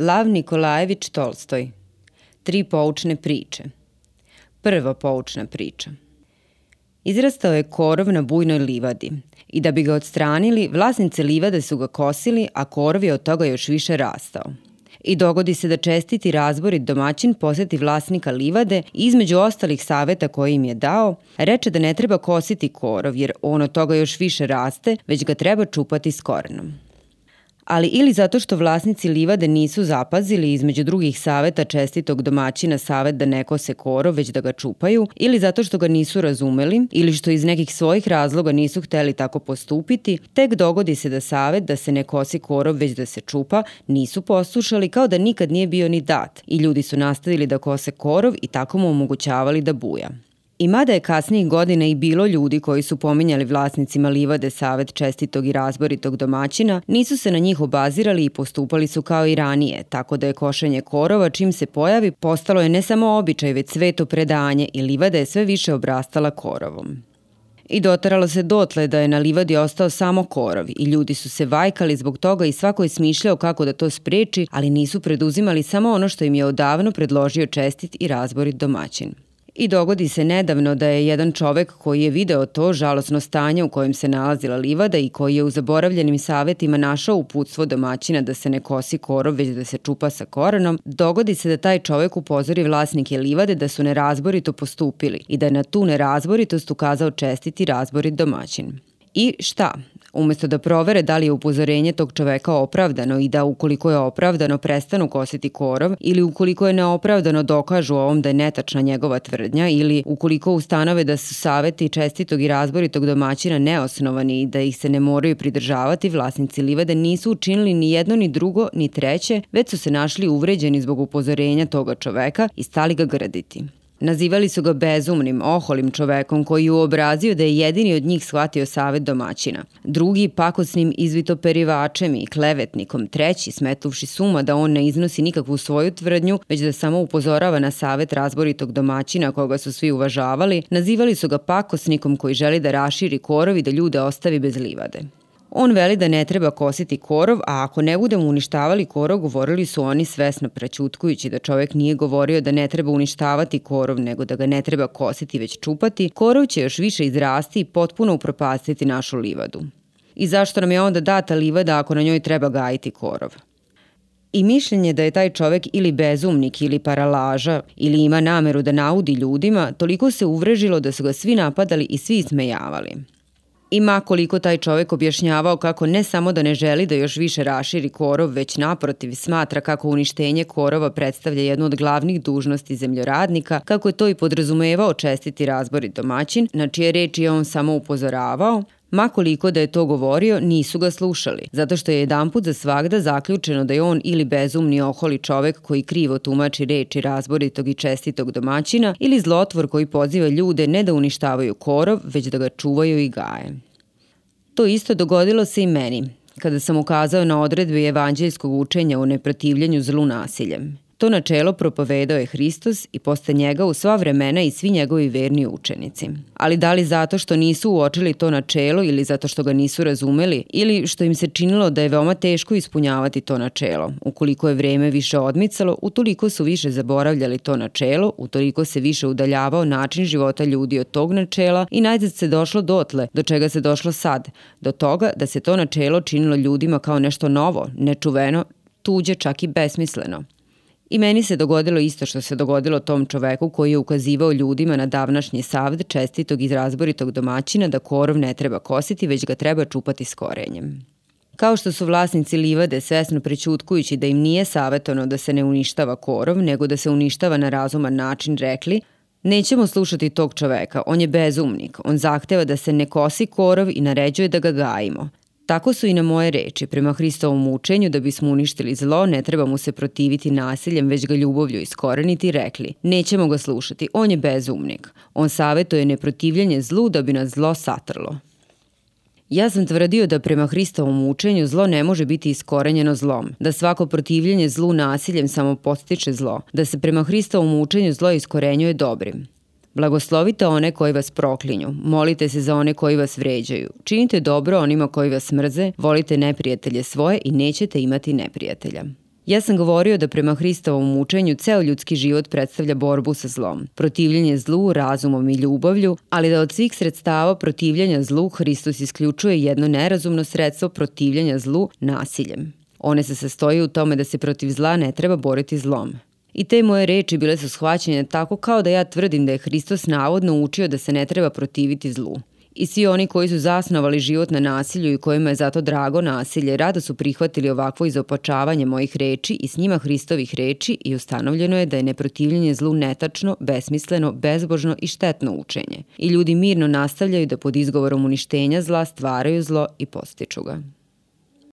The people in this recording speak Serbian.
Lav Nikolajević Tolstoj. Tri poučne priče. Prva poučna priča. Izrastao je korov na bujnoj livadi i da bi ga odstranili, vlasnice livade su ga kosili, a korov je od toga još više rastao. I dogodi se da čestiti razborit domaćin poseti vlasnika livade i između ostalih saveta koje im je dao, reče da ne treba kositi korov jer on od toga još više raste, već ga treba čupati s korenom ali ili zato što vlasnici livade nisu zapazili između drugih saveta čestitog domaćina savet da ne kose korov, već da ga čupaju, ili zato što ga nisu razumeli, ili što iz nekih svojih razloga nisu hteli tako postupiti, tek dogodi se da savet da se ne kosi korov, već da se čupa, nisu poslušali kao da nikad nije bio ni dat i ljudi su nastavili da kose korov i tako mu omogućavali da buja. I mada je kasnijih godina i bilo ljudi koji su pominjali vlasnicima livade savet čestitog i razboritog domaćina, nisu se na njih obazirali i postupali su kao i ranije, tako da je košenje korova čim se pojavi postalo je ne samo običaj, već sveto predanje i livada je sve više obrastala korovom. I dotaralo se dotle da je na livadi ostao samo korov i ljudi su se vajkali zbog toga i svako je smišljao kako da to spreči, ali nisu preduzimali samo ono što im je odavno predložio čestit i razborit domaćin. I dogodi se nedavno da je jedan čovek koji je video to žalosno stanje u kojem se nalazila livada i koji je u zaboravljenim savetima našao uputstvo domaćina da se ne kosi korov već da se čupa sa korenom, dogodi se da taj čovek upozori vlasnike livade da su nerazborito postupili i da je na tu nerazboritost ukazao čestiti razborit domaćin. I šta? Umesto da provere da li je upozorenje tog čoveka opravdano i da ukoliko je opravdano prestanu kositi korov ili ukoliko je neopravdano dokažu ovom da je netačna njegova tvrdnja ili ukoliko ustanove da su saveti čestitog i razboritog domaćina neosnovani i da ih se ne moraju pridržavati, vlasnici livade nisu učinili ni jedno ni drugo ni treće, već su se našli uvređeni zbog upozorenja toga čoveka i stali ga graditi. Nazivali su ga bezumnim, oholim čovekom koji je uobrazio da je jedini od njih shvatio savet domaćina. Drugi pakosnim izvitoperivačem i klevetnikom. Treći smetuvši suma da on ne iznosi nikakvu svoju tvrdnju, već da samo upozorava na savet razboritog domaćina koga su svi uvažavali, nazivali su ga pakosnikom koji želi da raširi korov i da ljude ostavi bez livade. On veli da ne treba kositi korov, a ako ne budemo uništavali korov, govorili su oni svesno prećutkujući da čovek nije govorio da ne treba uništavati korov, nego da ga ne treba kositi već čupati, korov će još više izrasti i potpuno upropastiti našu livadu. I zašto nam je onda data livada ako na njoj treba gajiti korov? I mišljenje da je taj čovek ili bezumnik ili paralaža ili ima nameru da naudi ljudima, toliko se uvrežilo da su ga svi napadali i svi ismejavali. Ima koliko taj čovek objašnjavao kako ne samo da ne želi da još više raširi korov, već naprotiv smatra kako uništenje korova predstavlja jednu od glavnih dužnosti zemljoradnika, kako je to i podrazumevao čestiti razborit domaćin, na čije reči je on samo upozoravao, Ma koliko da je to govorio, nisu ga slušali, zato što je jedanput za svagda zaključeno da je on ili bezumni oholi čovek koji krivo tumači reči razboritog i čestitog domaćina ili zlotvor koji poziva ljude ne da uništavaju korov, već da ga čuvaju i gaje. To isto dogodilo se i meni, kada sam ukazao na odredbe evanđeljskog učenja o neprotivljanju zlu nasiljem. To načelo propovedao je Hristos i posle njega u sva vremena i svi njegovi verni učenici. Ali da li zato što nisu uočili to načelo ili zato što ga nisu razumeli ili što im se činilo da je veoma teško ispunjavati to načelo. Ukoliko je vreme više odmicalo, utoliko su više zaboravljali to načelo, utoliko se više udaljavao način života ljudi od tog načela i najzad se došlo dotle, do čega se došlo sad, do toga da se to načelo činilo ljudima kao nešto novo, nečuveno, tuđe čak i besmisleno. I meni se dogodilo isto što se dogodilo tom čoveku koji je ukazivao ljudima na davnašnji savd čestitog i razboritog domaćina da korov ne treba kositi, već ga treba čupati s korenjem. Kao što su vlasnici livade svesno prećutkujući da im nije savjetovano da se ne uništava korov, nego da se uništava na razuman način rekli, Nećemo slušati tog čoveka, on je bezumnik, on zahteva da se ne kosi korov i naređuje da ga gajimo. Tako su i na moje reči, prema Hristovom učenju da bismo uništili zlo, ne treba mu se protiviti nasiljem, već ga ljubovlju iskoreniti, rekli, nećemo ga slušati, on je bezumnik. On savetuje neprotivljanje zlu da bi nas zlo satrlo. Ja sam tvrdio da prema Hristovom učenju zlo ne može biti iskorenjeno zlom, da svako protivljenje zlu nasiljem samo postiče zlo, da se prema Hristovom učenju zlo iskorenjuje dobrim. Blagoslovite one koji vas proklinju, molite se za one koji vas vređaju, činite dobro onima koji vas mrze, volite neprijatelje svoje i nećete imati neprijatelja. Ja sam govorio da prema Hristovom učenju ceo ljudski život predstavlja borbu sa zlom, protivljenje zlu razumom i ljubavlju, ali da od svih sredstava protivljenja zlu Hristos isključuje jedno nerazumno sredstvo protivljenja zlu nasiljem. One se sastoji u tome da se protiv zla ne treba boriti zlom. I te moje reči bile su shvaćene tako kao da ja tvrdim da je Hristos navodno učio da se ne treba protiviti zlu. I svi oni koji su zasnovali život na nasilju i kojima je zato drago nasilje, rado su prihvatili ovakvo izopačavanje mojih reči i s njima Hristovih reči i ustanovljeno je da je neprotivljenje zlu netačno, besmisleno, bezbožno i štetno učenje. I ljudi mirno nastavljaju da pod izgovorom uništenja zla stvaraju zlo i postiču ga.